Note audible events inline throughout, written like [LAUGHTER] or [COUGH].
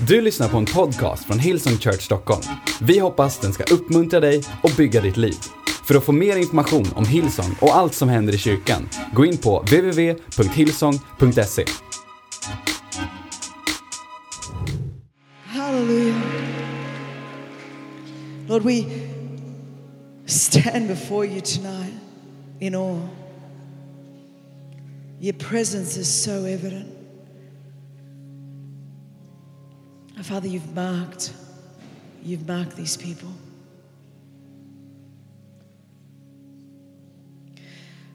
Du lyssnar på en podcast från Hillsong Church Stockholm. Vi hoppas den ska uppmuntra dig och bygga ditt liv. För att få mer information om Hillsong och allt som händer i kyrkan, gå in på www.hillsong.se. Halleluja Lord, we stand before you tonight in awe. Your presence is so evident. Father, you've marked, you've marked these people.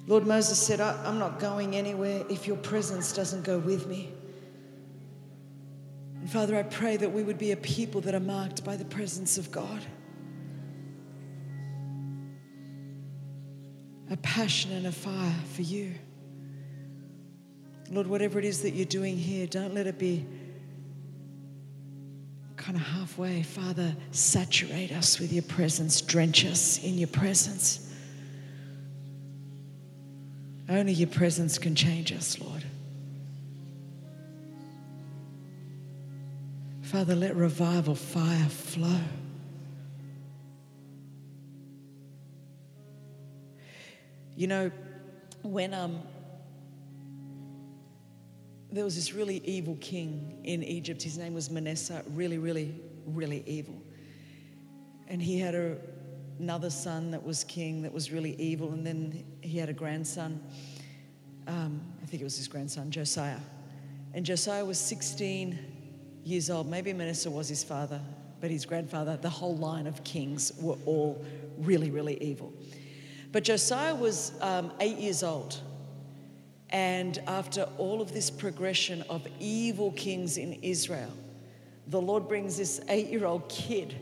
Lord Moses said, I'm not going anywhere if your presence doesn't go with me. And Father, I pray that we would be a people that are marked by the presence of God. A passion and a fire for you. Lord, whatever it is that you're doing here, don't let it be kind of halfway. Father, saturate us with your presence, drench us in your presence. Only your presence can change us, Lord. Father, let revival fire flow. You know, when um, there was this really evil king in Egypt, his name was Manasseh, really, really, really evil. And he had a, another son that was king that was really evil, and then he had a grandson. Um, I think it was his grandson, Josiah. And Josiah was 16 years old. Maybe Manasseh was his father, but his grandfather, the whole line of kings were all really, really evil. But Josiah was um, eight years old. And after all of this progression of evil kings in Israel, the Lord brings this eight year old kid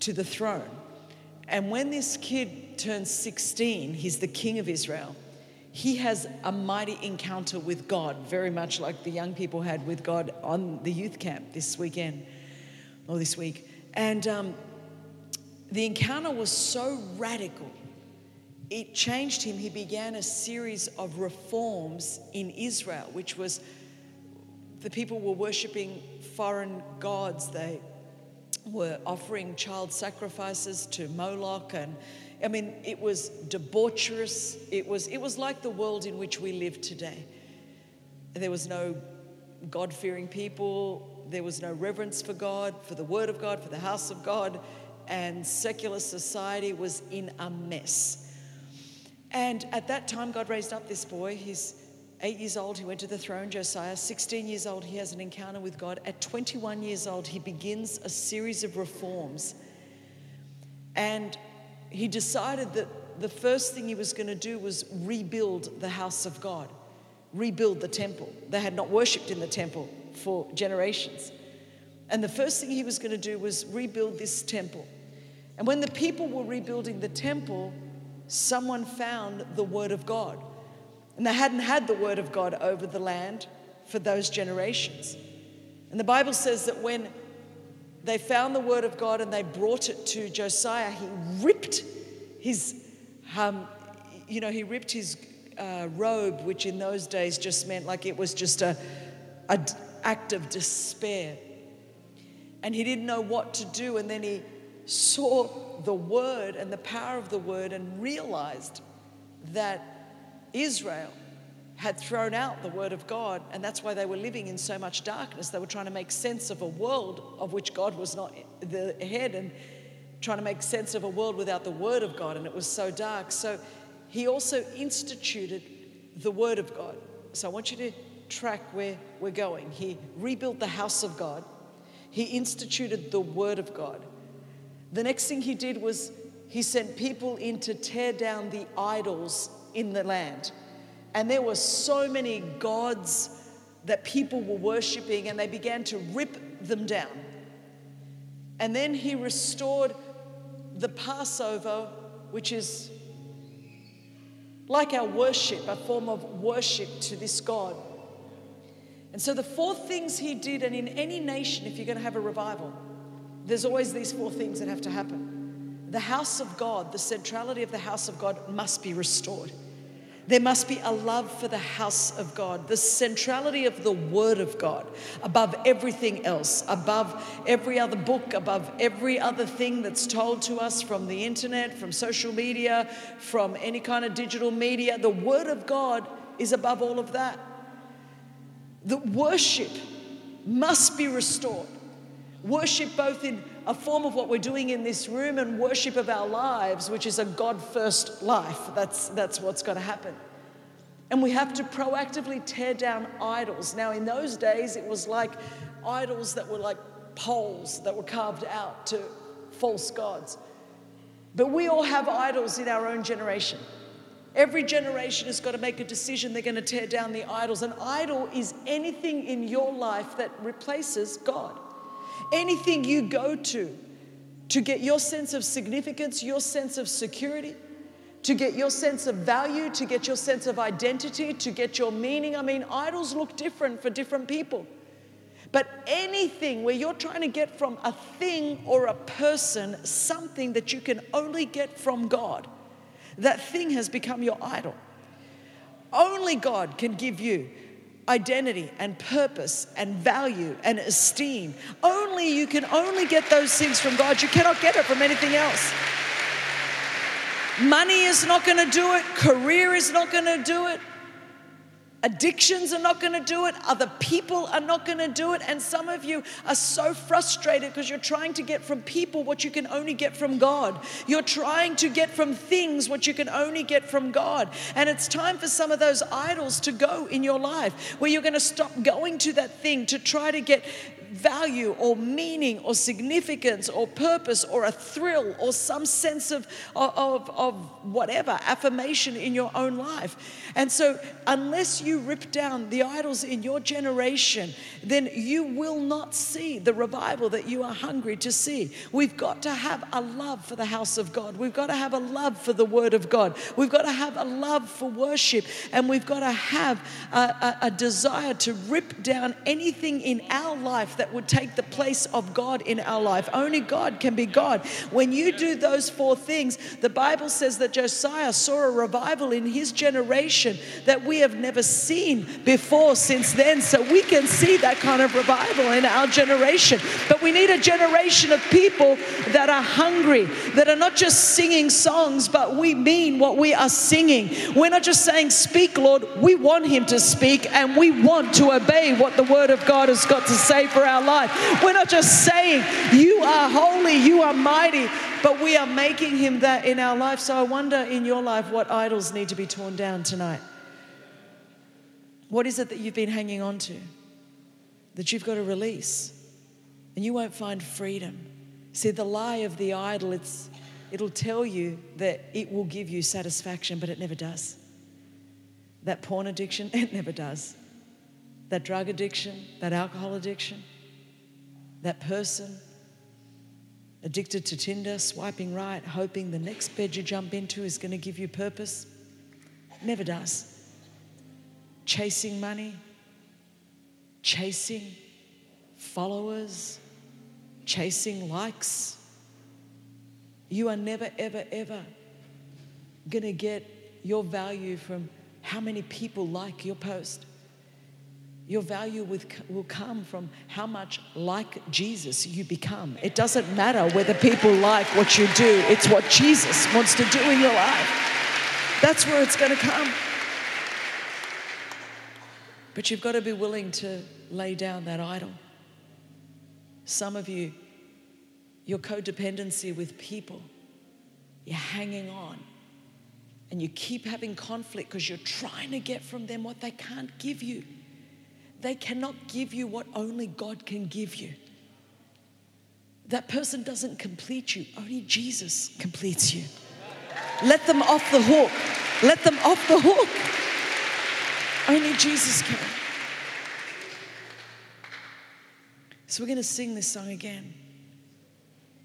to the throne. And when this kid turns 16, he's the king of Israel. He has a mighty encounter with God, very much like the young people had with God on the youth camp this weekend or this week. And um, the encounter was so radical it changed him. He began a series of reforms in Israel, which was the people were worshiping foreign gods. They were offering child sacrifices to Moloch and I mean it was debaucherous. It was it was like the world in which we live today. There was no God-fearing people, there was no reverence for God, for the word of God, for the house of God, and secular society was in a mess. And at that time, God raised up this boy. He's eight years old. He went to the throne, Josiah. 16 years old, he has an encounter with God. At 21 years old, he begins a series of reforms. And he decided that the first thing he was going to do was rebuild the house of God, rebuild the temple. They had not worshipped in the temple for generations. And the first thing he was going to do was rebuild this temple. And when the people were rebuilding the temple, someone found the Word of God. And they hadn't had the Word of God over the land for those generations. And the Bible says that when they found the Word of God and they brought it to Josiah, he ripped his, um, you know, he ripped his uh, robe, which in those days just meant like it was just a, a d- act of despair. And he didn't know what to do. And then he saw the word and the power of the word and realized that Israel had thrown out the word of God, and that's why they were living in so much darkness. They were trying to make sense of a world of which God was not the head, and trying to make sense of a world without the word of God, and it was so dark. So he also instituted the word of God. So I want you to track where we're going. He rebuilt the house of God, he instituted the word of God. The next thing he did was he sent people in to tear down the idols in the land. And there were so many gods that people were worshiping, and they began to rip them down. And then he restored the Passover, which is like our worship, a form of worship to this God. And so, the four things he did, and in any nation, if you're going to have a revival, there's always these four things that have to happen. The house of God, the centrality of the house of God must be restored. There must be a love for the house of God, the centrality of the Word of God above everything else, above every other book, above every other thing that's told to us from the internet, from social media, from any kind of digital media. The Word of God is above all of that. The worship must be restored. Worship both in a form of what we're doing in this room and worship of our lives, which is a God first life. That's, that's what's got to happen. And we have to proactively tear down idols. Now, in those days, it was like idols that were like poles that were carved out to false gods. But we all have idols in our own generation. Every generation has got to make a decision they're going to tear down the idols. An idol is anything in your life that replaces God. Anything you go to to get your sense of significance, your sense of security, to get your sense of value, to get your sense of identity, to get your meaning. I mean, idols look different for different people. But anything where you're trying to get from a thing or a person something that you can only get from God, that thing has become your idol. Only God can give you identity and purpose and value and esteem. Only you can only get those things from God. You cannot get it from anything else. Money is not going to do it, career is not going to do it. Addictions are not going to do it. Other people are not going to do it. And some of you are so frustrated because you're trying to get from people what you can only get from God. You're trying to get from things what you can only get from God. And it's time for some of those idols to go in your life where you're going to stop going to that thing to try to get value or meaning or significance or purpose or a thrill or some sense of, of, of whatever, affirmation in your own life. And so, unless you rip down the idols in your generation, then you will not see the revival that you are hungry to see. We've got to have a love for the house of God. We've got to have a love for the word of God. We've got to have a love for worship. And we've got to have a, a, a desire to rip down anything in our life that that would take the place of God in our life. Only God can be God. When you do those four things, the Bible says that Josiah saw a revival in his generation that we have never seen before since then. So we can see that kind of revival in our generation. But we need a generation of people that are hungry, that are not just singing songs, but we mean what we are singing. We're not just saying, Speak, Lord. We want Him to speak and we want to obey what the Word of God has got to say for our our life. We're not just saying, You are holy, you are mighty, but we are making Him that in our life. So I wonder in your life what idols need to be torn down tonight. What is it that you've been hanging on to that you've got to release? And you won't find freedom. See, the lie of the idol, it's, it'll tell you that it will give you satisfaction, but it never does. That porn addiction, [LAUGHS] it never does. That drug addiction, that alcohol addiction, that person addicted to Tinder, swiping right, hoping the next bed you jump into is going to give you purpose. Never does. Chasing money, chasing followers, chasing likes. You are never, ever, ever going to get your value from how many people like your post. Your value will come from how much like Jesus you become. It doesn't matter whether people like what you do, it's what Jesus wants to do in your life. That's where it's going to come. But you've got to be willing to lay down that idol. Some of you, your codependency with people, you're hanging on and you keep having conflict because you're trying to get from them what they can't give you. They cannot give you what only God can give you. That person doesn't complete you, only Jesus completes you. Let them off the hook. Let them off the hook. Only Jesus can. So we're going to sing this song again.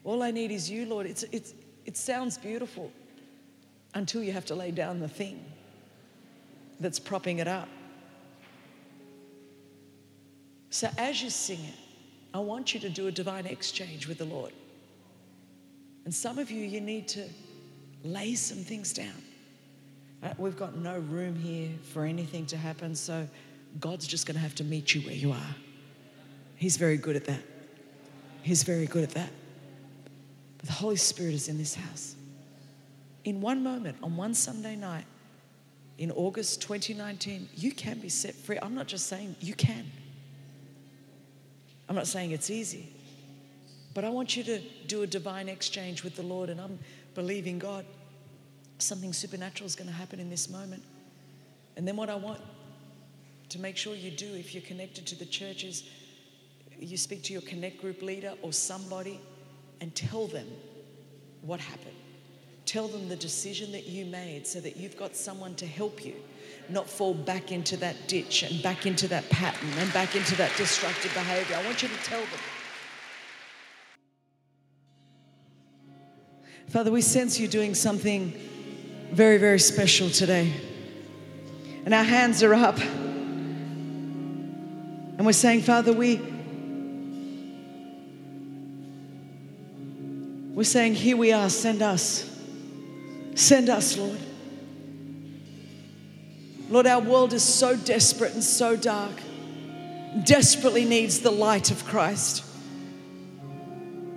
All I need is you, Lord. It's, it's, it sounds beautiful until you have to lay down the thing that's propping it up. So as you sing it, I want you to do a divine exchange with the Lord. And some of you, you need to lay some things down. Uh, We've got no room here for anything to happen, so God's just going to have to meet you where you are. He's very good at that. He's very good at that. But the Holy Spirit is in this house. In one moment, on one Sunday night, in August 2019, you can be set free. I'm not just saying you can. I'm not saying it's easy. But I want you to do a divine exchange with the Lord, and I'm believing God something supernatural is going to happen in this moment. And then what I want to make sure you do if you're connected to the church is you speak to your connect group leader or somebody and tell them what happened. Tell them the decision that you made so that you've got someone to help you not fall back into that ditch and back into that pattern and back into that destructive behavior. I want you to tell them. Father, we sense you doing something very, very special today. And our hands are up. And we're saying, Father, we we're saying, here we are, send us. Send us, Lord. Lord, our world is so desperate and so dark, desperately needs the light of Christ.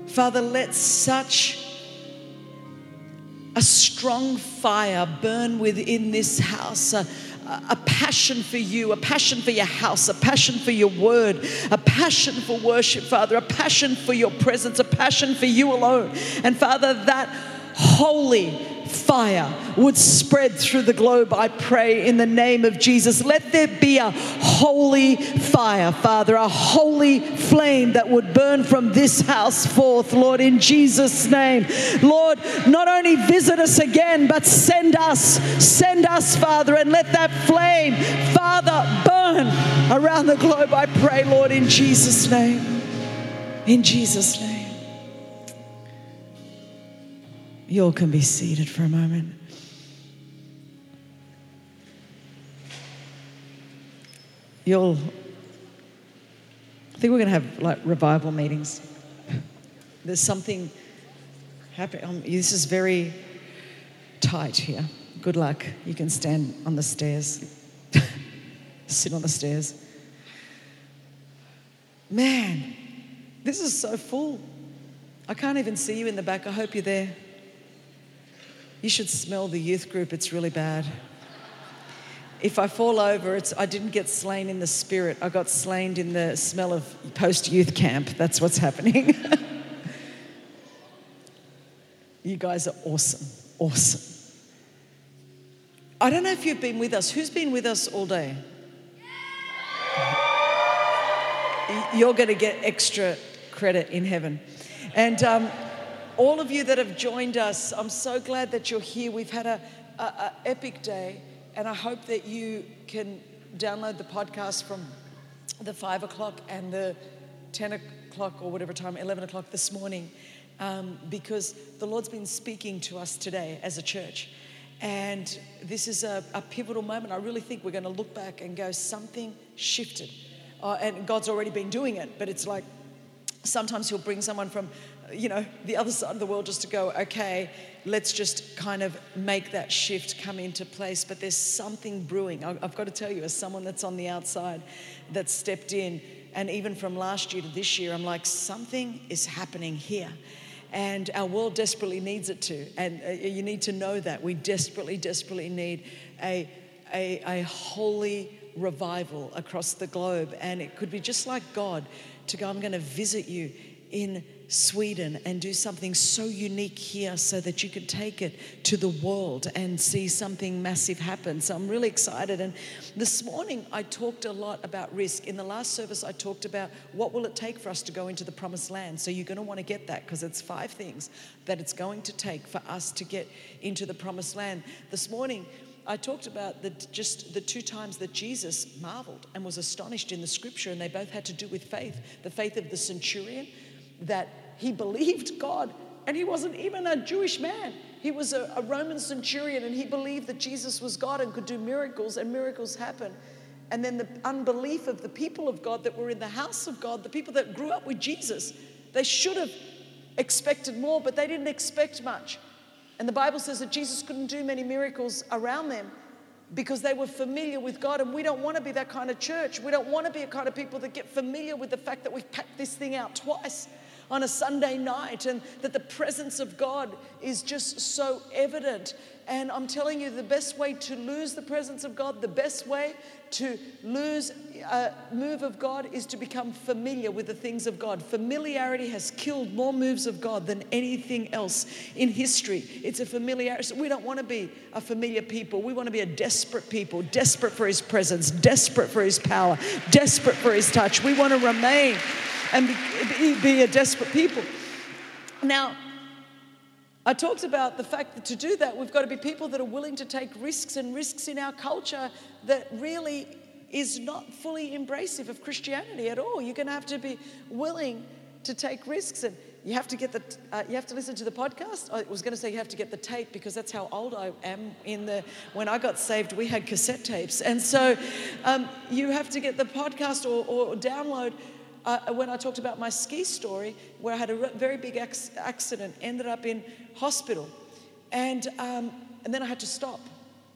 Father, let such a strong fire burn within this house. A, a passion for you, a passion for your house, a passion for your word, a passion for worship, Father, a passion for your presence, a passion for you alone. And Father, that holy fire would spread through the globe, I pray, in the name of Jesus. Let there be a holy fire, Father, a holy flame that would burn from this house forth, Lord, in Jesus' name. Lord, not only visit us again, but send us, send us, Father, and let that flame, Father, burn around the globe, I pray, Lord, in Jesus' name. In Jesus' name. You all can be seated for a moment. You'll, I think we're going to have like revival meetings. There's something happening. Um, this is very tight here. Good luck. You can stand on the stairs, [LAUGHS] sit on the stairs. Man, this is so full. I can't even see you in the back. I hope you're there. You should smell the youth group, it's really bad. If I fall over, it's I didn't get slain in the spirit. I got slain in the smell of post youth camp. That's what's happening. [LAUGHS] you guys are awesome. Awesome. I don't know if you've been with us. Who's been with us all day? You're going to get extra credit in heaven. And um, all of you that have joined us, I'm so glad that you're here. We've had a, a, a epic day, and I hope that you can download the podcast from the five o'clock and the 10 o'clock or whatever time, 11 o'clock this morning, um, because the Lord's been speaking to us today as a church. And this is a, a pivotal moment. I really think we're going to look back and go, something shifted. Uh, and God's already been doing it, but it's like sometimes He'll bring someone from you know, the other side of the world just to go, okay, let's just kind of make that shift come into place. But there's something brewing. I've got to tell you, as someone that's on the outside that stepped in, and even from last year to this year, I'm like, something is happening here. And our world desperately needs it to. And uh, you need to know that. We desperately, desperately need a, a, a holy revival across the globe. And it could be just like God to go, I'm going to visit you in Sweden and do something so unique here so that you can take it to the world and see something massive happen. So I'm really excited. And this morning I talked a lot about risk. In the last service, I talked about what will it take for us to go into the promised land. So you're going to want to get that because it's five things that it's going to take for us to get into the promised land. This morning, I talked about the, just the two times that Jesus marveled and was astonished in the scripture, and they both had to do with faith the faith of the centurion that he believed God. And he wasn't even a Jewish man. He was a, a, Roman centurion and he believed that Jesus was God and could do miracles, and miracles happen. And then the unbelief of the people of God that were in the house of God, the people that grew up with Jesus, they should have expected more, but they didn't expect much. And the Bible says that Jesus couldn't do many miracles around them because they were familiar with God. And we don't want to be that kind of church. We don't want to be a kind of people that get familiar with the fact that we've packed this thing out twice on a Sunday night and that the presence of God is just so evident. And I'm telling you, the best way to lose the presence of God, the best way to lose a move of God is to become familiar with the things of God. Familiarity has killed more moves of God than anything else in history. It's a familiarity. So we don't want to be a familiar people. We want to be a desperate people, desperate for His presence, desperate for His power, desperate for His touch. We want to remain and be, be a desperate people. Now, I talked about the fact that to do that, we've got to be people that are willing to take risks and risks in our culture that really is not fully embracive of Christianity at all. You're going to have to be willing to take risks and you have to get the uh, you have to listen to the podcast i was going to say you have to get the tape because that's how old i am in the when i got saved we had cassette tapes and so um, you have to get the podcast or, or download uh, when I talked about my ski story, where I had a very big accident, ended up in hospital, and, um, and then I had to stop.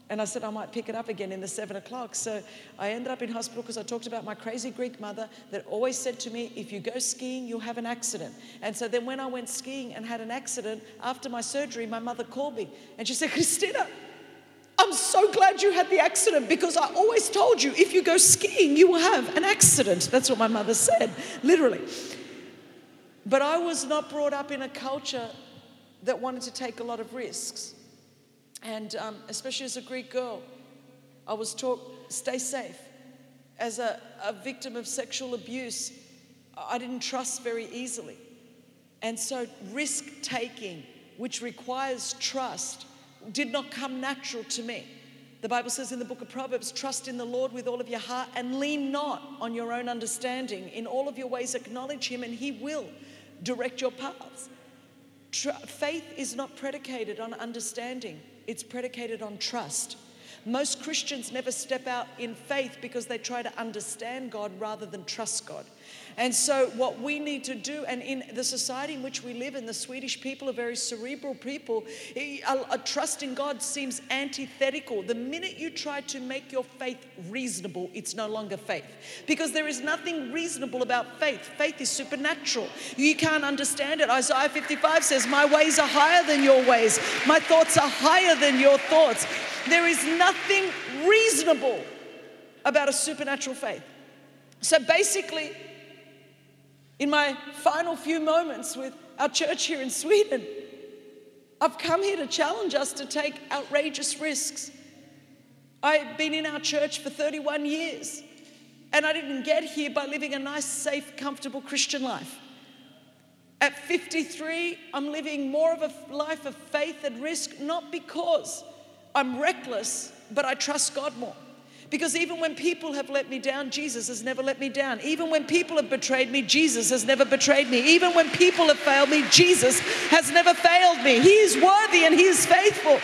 And I said I might pick it up again in the seven o'clock. So I ended up in hospital because I talked about my crazy Greek mother that always said to me, if you go skiing, you'll have an accident. And so then when I went skiing and had an accident, after my surgery, my mother called me and she said, Christina, I'm so glad you had the accident because I always told you if you go skiing, you will have an accident. That's what my mother said, literally. But I was not brought up in a culture that wanted to take a lot of risks. And um, especially as a Greek girl, I was taught stay safe. As a, a victim of sexual abuse, I didn't trust very easily. And so, risk taking, which requires trust, did not come natural to me. The Bible says in the book of Proverbs, trust in the Lord with all of your heart and lean not on your own understanding. In all of your ways, acknowledge Him, and He will direct your paths. Tr- faith is not predicated on understanding, it's predicated on trust. Most Christians never step out in faith because they try to understand God rather than trust God. And so, what we need to do, and in the society in which we live, and the Swedish people are very cerebral people, a, a trust in God seems antithetical. The minute you try to make your faith reasonable, it's no longer faith. Because there is nothing reasonable about faith. Faith is supernatural. You can't understand it. Isaiah 55 says, My ways are higher than your ways, my thoughts are higher than your thoughts. There is nothing reasonable about a supernatural faith. So basically, in my final few moments with our church here in Sweden, I've come here to challenge us to take outrageous risks. I've been in our church for 31 years, and I didn't get here by living a nice, safe, comfortable Christian life. At 53, I'm living more of a life of faith and risk, not because I'm reckless, but I trust God more. Because even when people have let me down, Jesus has never let me down. Even when people have betrayed me, Jesus has never betrayed me. Even when people have failed me, Jesus has never failed me. He is worthy and He is faithful.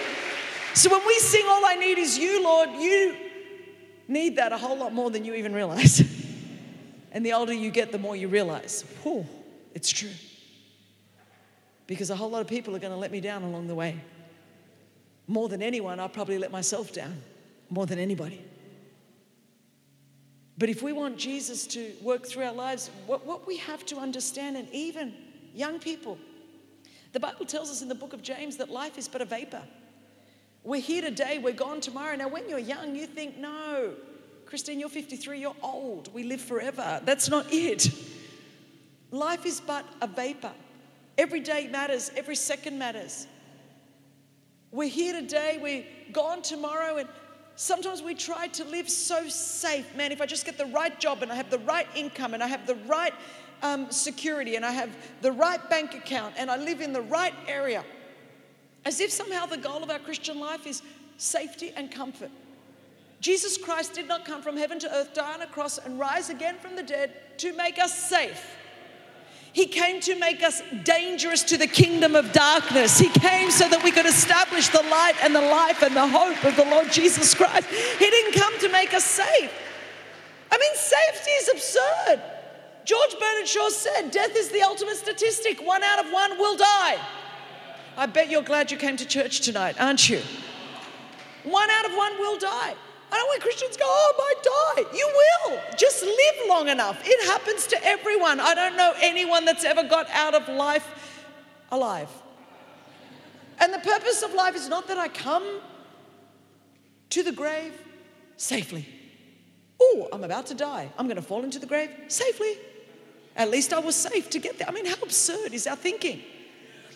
So when we sing, All I Need Is You, Lord, you need that a whole lot more than you even realize. [LAUGHS] and the older you get, the more you realize, whew, it's true. Because a whole lot of people are going to let me down along the way. More than anyone, I'll probably let myself down more than anybody. But if we want Jesus to work through our lives, what, what we have to understand, and even young people, the Bible tells us in the book of James that life is but a vapor. We're here today, we're gone tomorrow. Now, when you're young, you think, no, Christine, you're 53, you're old, we live forever. That's not it. Life is but a vapor. Every day matters, every second matters. We're here today, we're gone tomorrow, and Sometimes we try to live so safe. Man, if I just get the right job and I have the right income and I have the right um, security and I have the right bank account and I live in the right area, as if somehow the goal of our Christian life is safety and comfort. Jesus Christ did not come from heaven to earth, die on a cross, and rise again from the dead to make us safe. He came to make us dangerous to the kingdom of darkness. He came so that we could establish the light and the life and the hope of the Lord Jesus Christ. He didn't come to make us safe. I mean, safety is absurd. George Bernard Shaw said, Death is the ultimate statistic. One out of one will die. I bet you're glad you came to church tonight, aren't you? One out of one will die. I don't want Christians go, oh, I might die. You will. Just live long enough. It happens to everyone. I don't know anyone that's ever got out of life alive. And the purpose of life is not that I come to the grave safely. Oh, I'm about to die. I'm going to fall into the grave safely. At least I was safe to get there. I mean, how absurd is our thinking?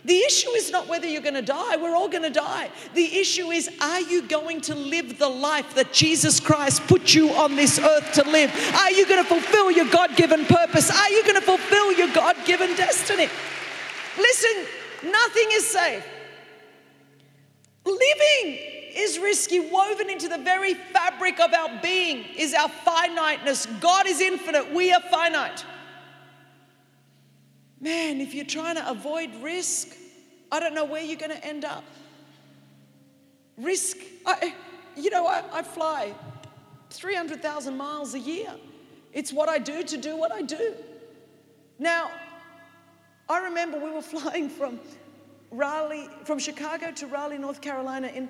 The issue is not whether you're going to die, we're all going to die. The issue is, are you going to live the life that Jesus Christ put you on this earth to live? Are you going to fulfill your God given purpose? Are you going to fulfill your God given destiny? Listen, nothing is safe. Living is risky, woven into the very fabric of our being is our finiteness. God is infinite, we are finite. Man, if you're trying to avoid risk, I don't know where you're going to end up. Risk, I, you know, I, I fly 300,000 miles a year. It's what I do to do what I do. Now, I remember we were [LAUGHS] flying from Raleigh, from Chicago to Raleigh, North Carolina in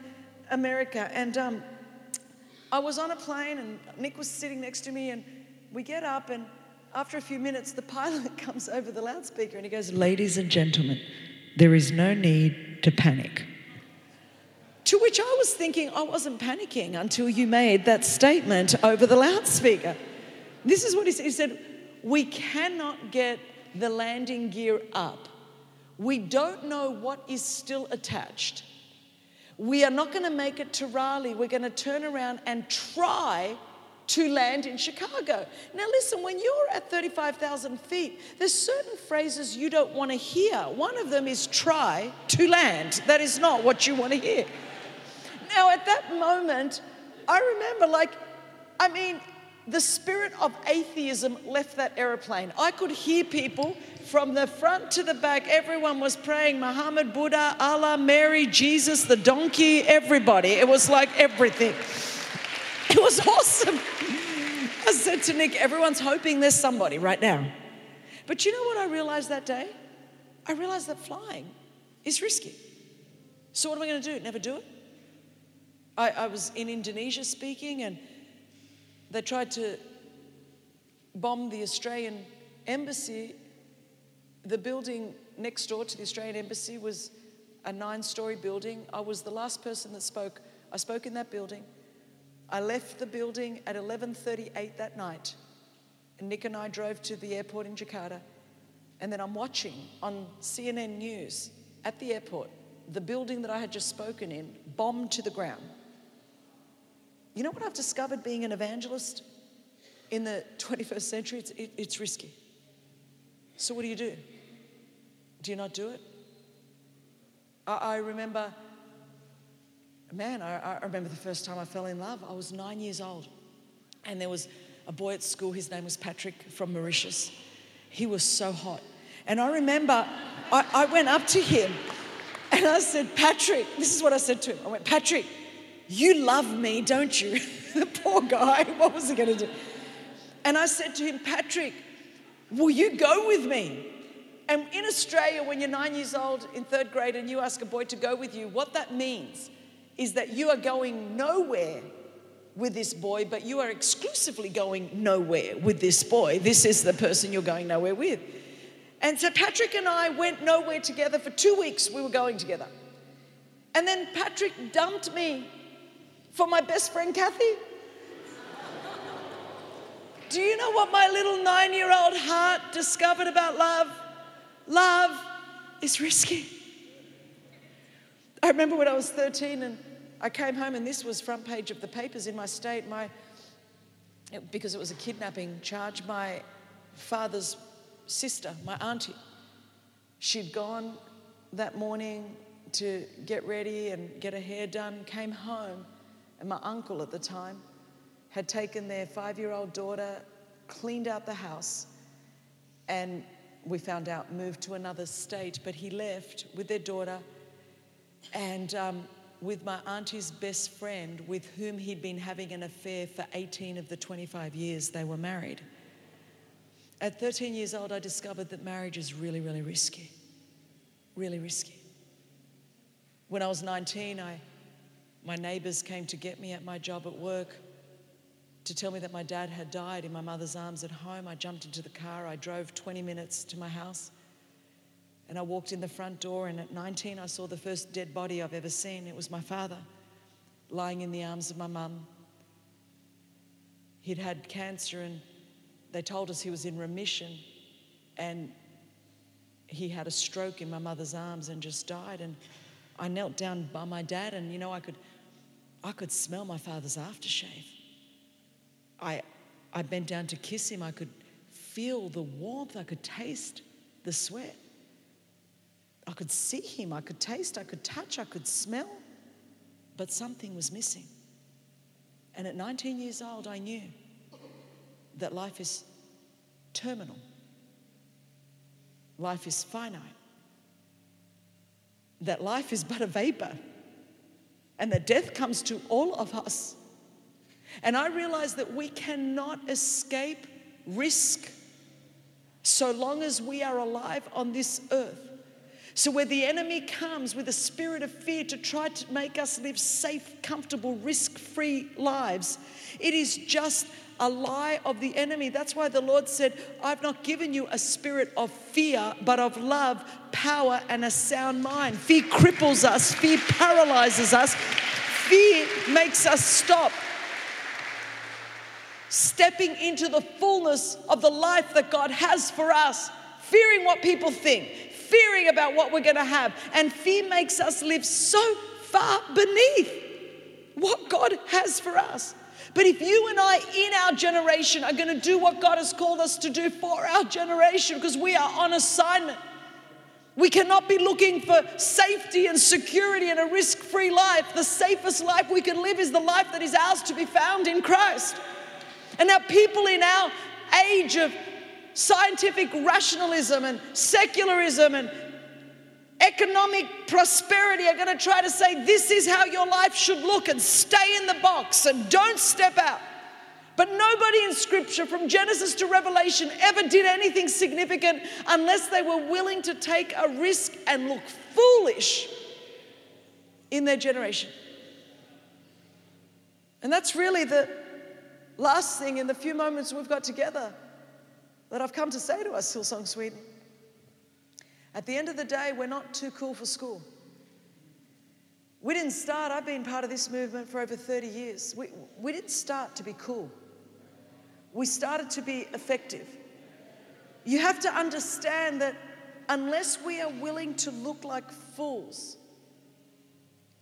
America, and um, I was on a plane, and Nick was sitting next to me, and we get up, and after a few minutes, the pilot [LAUGHS] comes over the loudspeaker and he goes, Ladies and gentlemen, there is no need to panic. To which I was thinking, I wasn't panicking until you made that statement over the loudspeaker. This is what he said. He said, We cannot get the landing gear up. We don't know what is still attached. We are not going to make it to Raleigh. We're going to turn around and try to land in Chicago. Now, listen, when you're at 35,000 feet, there's certain phrases you don't want to hear. One of them is try to land. That is not what you want to hear. Now, at that moment, I remember, like, I mean, the spirit of atheism left that aeroplane. I could hear people from the front to the back, everyone was praying Muhammad, Buddha, Allah, Mary, Jesus, the donkey, everybody. It was like everything. [LAUGHS] It was awesome. I said to Nick, everyone's hoping there's somebody right now. But you know what I realized that day? I realized that flying is risky. So, what am I going to do? Never do it? I, I was in Indonesia speaking, and they tried to bomb the Australian embassy. The building next door to the Australian embassy was a nine story building. I was the last person that spoke. I spoke in that building. I left the building at 11:38 that night. And Nick and I drove to the airport in Jakarta. And then I'm watching on CNN News at the airport the building that I had just spoken in bombed to the ground. You know what I've discovered being an evangelist in the [LAUGHS] 21st century? It's, it, it's risky. So, what do you do? Do you not do it? I, I remember man, I, I, remember the first time I fell in love. I was nine years old. And there was a boy at school, his name was Patrick from Mauritius. He was so hot. And I remember I, I went up to him and I said, Patrick, this is what I said to him. I went, Patrick, you love me, don't you? [LAUGHS] the poor guy, [LAUGHS] what was he going to do? And I said to him, Patrick, will you go with me? And in Australia, when you're nine years old in third grade and you ask a boy to go with you, what that means is that you are going nowhere with this boy, but you are exclusively going nowhere with this boy. This is the person you're going nowhere with. And so Patrick and I went nowhere together for two weeks, we were going together. And then Patrick dumped me for my best friend Kathy. Do you know what my little nine year old heart discovered about love? Love is risky. I remember when I was 13 and I came home and this was front page of the papers in my state. My, because it was a kidnapping charge, my father's sister, my auntie, she'd gone that morning to get ready and get her hair done, came home, and my uncle at the time had taken their five year old daughter, cleaned out the house, and we found out moved to another state, but he left with their daughter. And um, with my auntie's best friend, with whom he'd been having an affair for 18 of the 25 years they were married. At 13 years old, I discovered that marriage is really, really risky. Really risky. When I was 19, I, my neighbors came to get me at my job at work to tell me that my dad had died in my mother's arms at home. I jumped into the car. I drove 20 minutes to my house. And I walked in the front door, and at 19, I saw the first dead body I've ever seen. It was my father lying in the arms of my mum. He'd had cancer, and they told us he was in remission. And he had a stroke in my mother's arms and just died. And I knelt down by my dad, and you know, I could, I could smell my father's aftershave. I, I bent down to kiss him. I could feel the warmth. I could taste the sweat. I could see him, I could taste, I could touch, I could smell, but something was missing. And at 19 years old, I knew that life is terminal, life is finite, that life is but a vapor, and that death comes to all of us. And I realized that we cannot escape risk so long as we are alive on this earth. So, where the enemy comes with a spirit of fear to try to make us live safe, comfortable, risk free lives, it is just a lie of the enemy. That's why the Lord said, I've not given you a spirit of fear, but of love, power, and a sound mind. Fear cripples us, fear paralyzes us, fear makes us stop stepping into the fullness of the life that God has for us, fearing what people think, fearing about what we're going to have. And fear makes us live so far beneath what God has for us. But if you and I in our generation are going to do what God has called us to do for our generation, because we are on assignment, we cannot be looking for safety and security and a risk free life. The safest life we can live is the life that is ours to be found in Christ. And now, people in our age of scientific rationalism and secularism and economic prosperity are going to try to say this is how your life should look and stay in the box and don't step out. But nobody in scripture from Genesis to Revelation ever did anything significant unless they were willing to take a risk and look foolish in their generation. And that's really the last thing in the few moments we've got together that I've come to say to us, Hillsong Sweden. At the end of the day, we're not too cool for school. We didn't start, I've been part of this movement for over 30 years. We, we didn't start to be cool, we started to be effective. You have to understand that unless we are willing to look like fools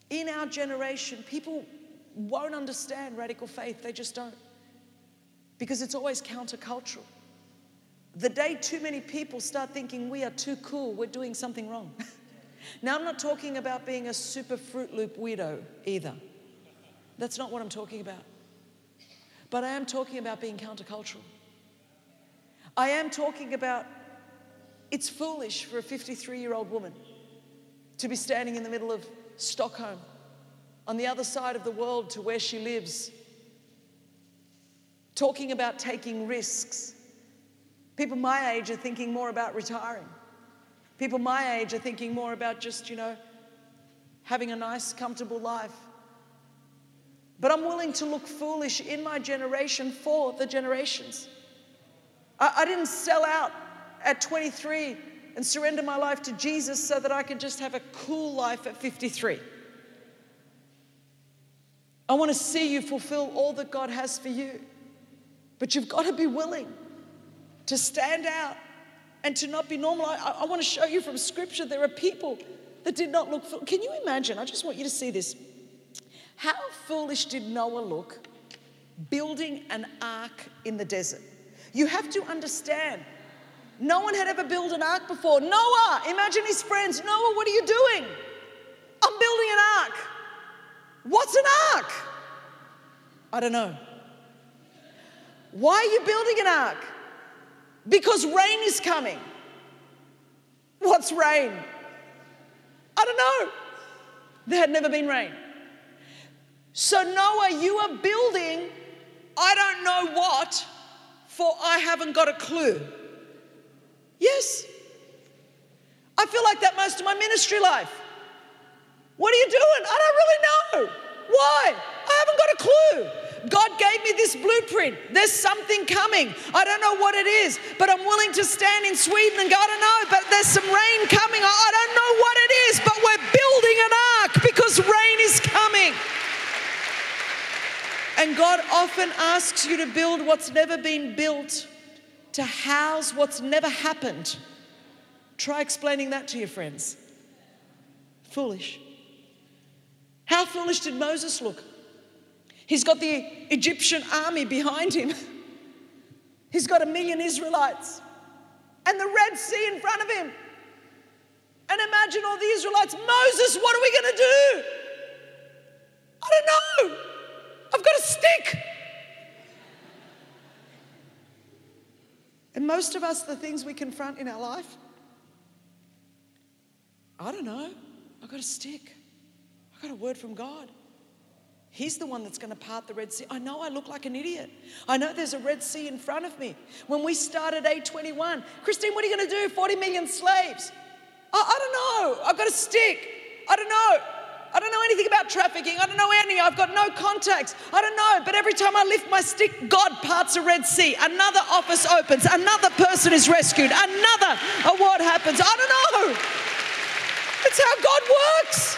in our generation, people won't understand radical faith. They just don't. Because it's always countercultural. The day too many people start thinking we are too cool, we're doing something wrong. [LAUGHS] now, I'm not talking about being a super Fruit Loop weirdo either. That's not what I'm talking about. But I am talking about being countercultural. I am talking about it's foolish for a 53 year old woman to be standing in the middle of Stockholm, on the other side of the world to where she lives, talking about taking risks People my age are thinking more about retiring. People my age are thinking more about just, you know, having a nice, comfortable life. But I'm willing to look foolish in my generation for the generations. I, I didn't sell out at 23 and surrender my life to Jesus so that I could just have a cool life at 53. I want to see you fulfill all that God has for you. But you've got to be willing to stand out and to not be normal. I, I want to show you from scripture there are people that did not look. Can you imagine? I just want you to see this. How foolish did Noah look building an ark in the desert? You have to understand. No one had ever built an ark before. Noah, imagine his friends. Noah, what are you doing? I'm building an ark. What's an ark? I don't know. Why are you building an ark? Because rain is coming. What's rain? I don't know. There had never been rain. So, Noah, you are building, I don't know what, for I haven't got a clue. Yes. I feel like that most of my ministry life. What are you doing? I don't really know. Why? I haven't got a clue. God gave me this blueprint. There's something coming. I don't know what it is, but I'm willing to stand in Sweden and go, I don't know, but there's some rain coming. I don't know what it is, but we're building an ark because rain is coming. And God often asks you to build what's never been built, to house what's never happened. Try explaining that to your friends. Foolish. How foolish did Moses look? He's got the Egyptian army behind him. He's got a million Israelites and the Red Sea in front of him. And imagine all the Israelites, Moses, what are we going to do? I don't know. I've got a stick. And most of us, the things we confront in our life, I don't know. I've got a stick. I've got a word from God. He's the one that's going to part the Red Sea. I know I look like an idiot. I know there's a Red Sea in front of me. When we started A21, Christine, what are you going to do? 40 million slaves. I, I don't know. I've got a stick. I don't know. I don't know anything about trafficking. I don't know any. I've got no contacts. I don't know. But every time I lift my stick, God parts a Red Sea. Another office opens. Another person is rescued. Another uh, award happens. I don't know. It's how God works.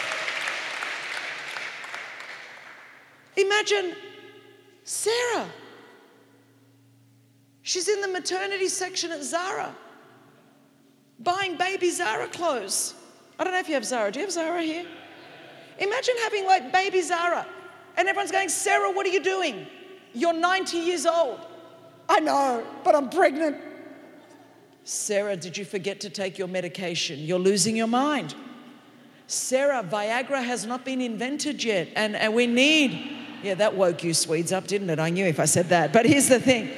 Imagine Sarah. She's in the maternity section at Zara buying baby Zara clothes. I don't know if you have Zara. Do you have Zara here? Imagine having like baby Zara and everyone's going, Sarah, what are you doing? You're 90 years old. I know, but I'm pregnant. Sarah, did you forget to take your medication? You're losing your mind. Sarah, Viagra has not been invented yet, and, and we need. Yeah, that woke you Swedes up, didn't it? I knew if I said that. But here's the thing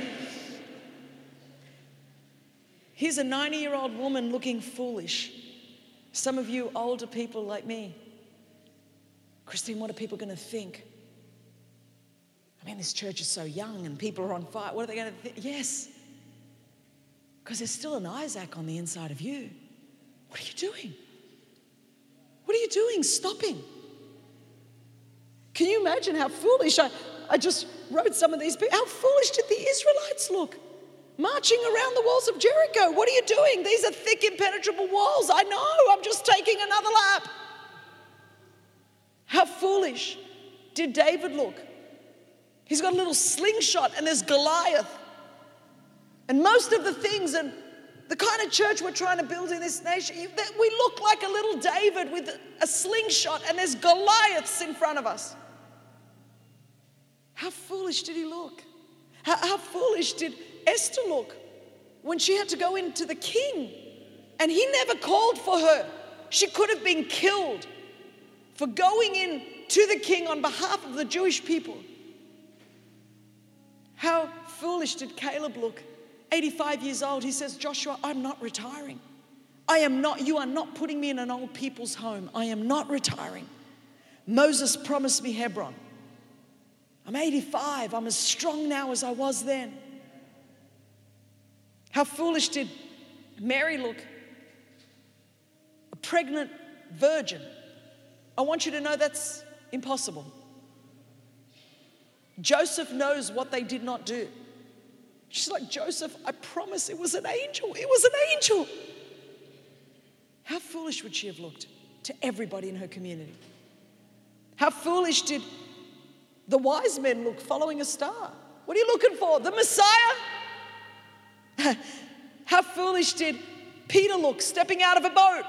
here's a 90 year old woman looking foolish. Some of you older people like me. Christine, what are people going to think? I mean, this church is so young and people are on fire. What are they going to think? Yes, because there's still an Isaac on the inside of you. What are you doing? What are you doing? Stopping. Can you imagine how foolish? I, I just wrote some of these. How foolish did the Israelites look? Marching around the walls of Jericho. What are you doing? These are thick, impenetrable walls. I know. I'm just taking another lap. How foolish did David look? He's got a little slingshot and there's Goliath. And most of the things and the kind of church we're trying to build in this nation, we look like a little David with a slingshot and there's Goliaths in front of us. How foolish did he look? How, how foolish did Esther look when she had to go into the king and he never called for her? She could have been killed for going in to the king on behalf of the Jewish people. How foolish did Caleb look 85 years old, he says, Joshua, I'm not retiring. I am not, you are not putting me in an old people's home. I am not retiring. Moses promised me Hebron. I'm 85. I'm as strong now as I was then. How foolish did Mary look? A pregnant virgin. I want you to know that's impossible. Joseph knows what they did not do. She's like, Joseph, I promise it was an angel. It was an angel. How foolish would she have looked to everybody in her community? How foolish did the wise men look following a star? What are you looking for? The Messiah? [LAUGHS] How foolish did Peter look stepping out of a boat?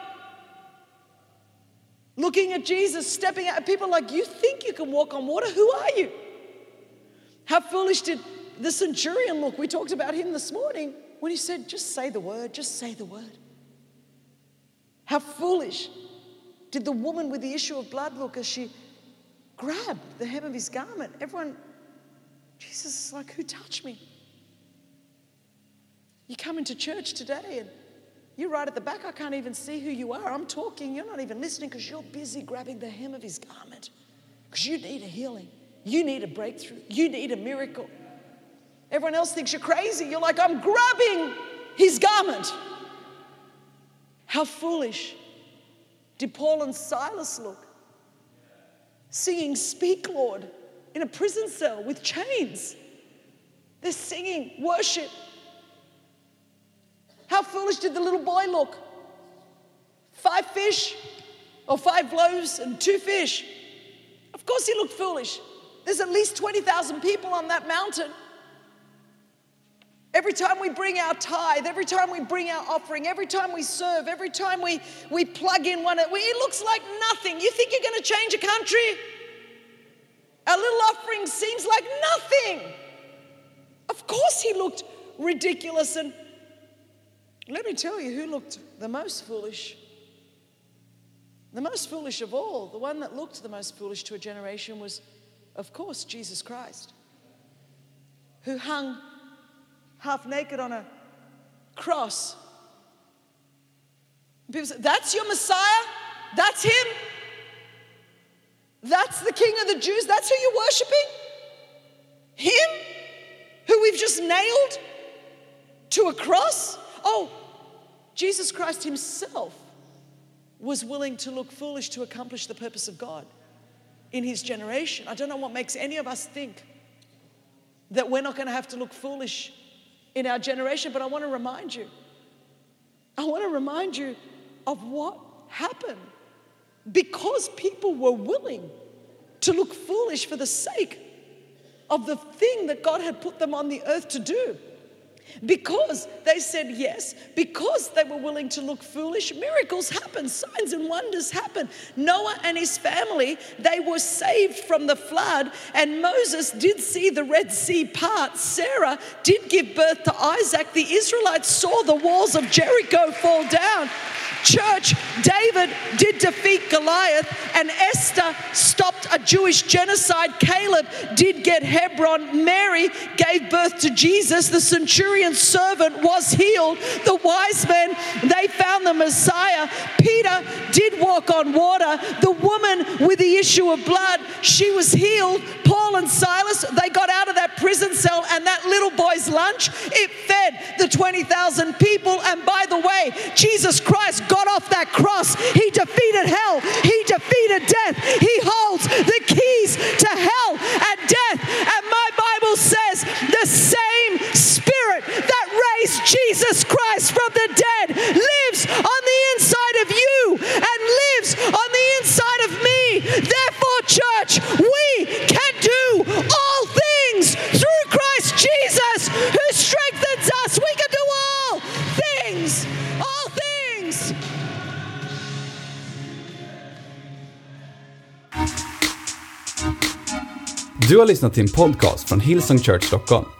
Looking at Jesus stepping out. People like, You think you can walk on water? Who are you? How foolish did the centurion look, we talked about him this morning when he said, Just say the word, just say the word. How foolish did the woman with the issue of blood look as she grabbed the hem of his garment? Everyone, Jesus is like, Who touched me? You come into church today and you're right at the back. I can't even see who you are. I'm talking. You're not even listening because you're busy grabbing the hem of his garment because you need a healing. You need a breakthrough. You need a miracle. Everyone else thinks you're crazy. You're like, I'm grabbing his garment. How foolish did Paul and Silas look singing, Speak, Lord, in a prison cell with chains. They're singing worship. How foolish did the little boy look? Five fish or five loaves and two fish. Of course, he looked foolish. There's at least 20,000 people on that mountain. Every time we bring our tithe, every time we bring our offering, every time we serve, every time we, we plug in one, it looks like nothing. You think you're going to change a country? Our little offering seems like nothing. Of course, he looked ridiculous. And let me tell you who looked the most foolish. The most foolish of all, the one that looked the most foolish to a generation was, of course, Jesus Christ, who hung half naked on a cross. People say, That's your Messiah? That's him? That's the King of the Jews? That's who you're worshiping? Him? Who we've just nailed to a cross? Oh, Jesus Christ Himself was willing to look foolish to accomplish the purpose of God in His generation. I don't know what makes any of us think that we're not going to have to look foolish in our generation, but I want to remind you. I want to remind you of what happened because people were willing to look foolish for the sake of the thing that God had put them on the earth to do. Because they said yes, because they were willing to look foolish, miracles happen, signs and wonders happen. Noah and his family, they were saved from the flood, and Moses did see the Red Sea part. Sarah did give birth to Isaac. The Israelites saw the walls of Jericho fall down. Church, David did defeat Goliath, and Esther stopped a Jewish genocide. Caleb did get Hebron. Mary gave birth to Jesus. The servant was healed. The wise men, they found the Messiah. Peter did walk on water. The woman with the issue of blood, she was healed. Paul and Silas, they got out of that prison cell, and that little boy's lunch, it fed the 20,000 people. And by the way, Jesus Christ got off that cross. He defeated hell, He defeated death. He holds the keys to hell and death. And my Bible says the same Jesus Christ from the dead lives on the inside of you and lives on the inside of me. Therefore, church, we can do all things through Christ Jesus who strengthens us. We can do all things. All things. Du har lyssnat till en podcast från Hillsong Church Stockholm.